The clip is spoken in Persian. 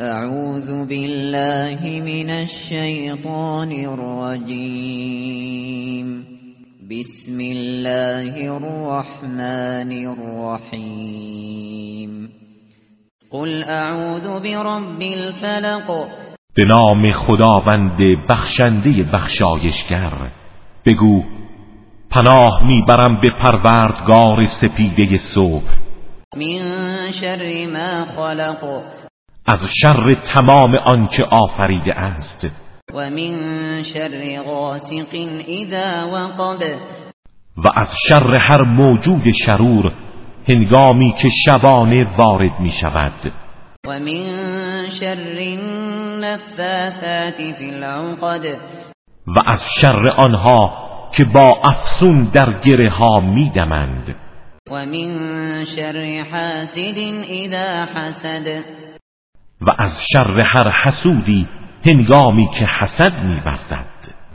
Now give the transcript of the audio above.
اعوذ بالله من الشیطان الرجیم بسم الله الرحمن الرحیم قل اعوذ برب الفلق. به نام خداوند بخشنده بخشایشگر. بگو پناه می‌برم به پروردگار سپیده صبح. من شر ما خلق. از شر تمام آنچه آفریده است. و من شر غاسق اذا وقب. و از شر هر موجود شرور هنگامی که شبانه وارد می شود. و من شر النفاثات فی العقد. و از شر آنها که با افسون در گره ها می دمند. و من شر حاسد اذا حسد. و از شر هر حسودی هنگامی که حسد می‌ورزد.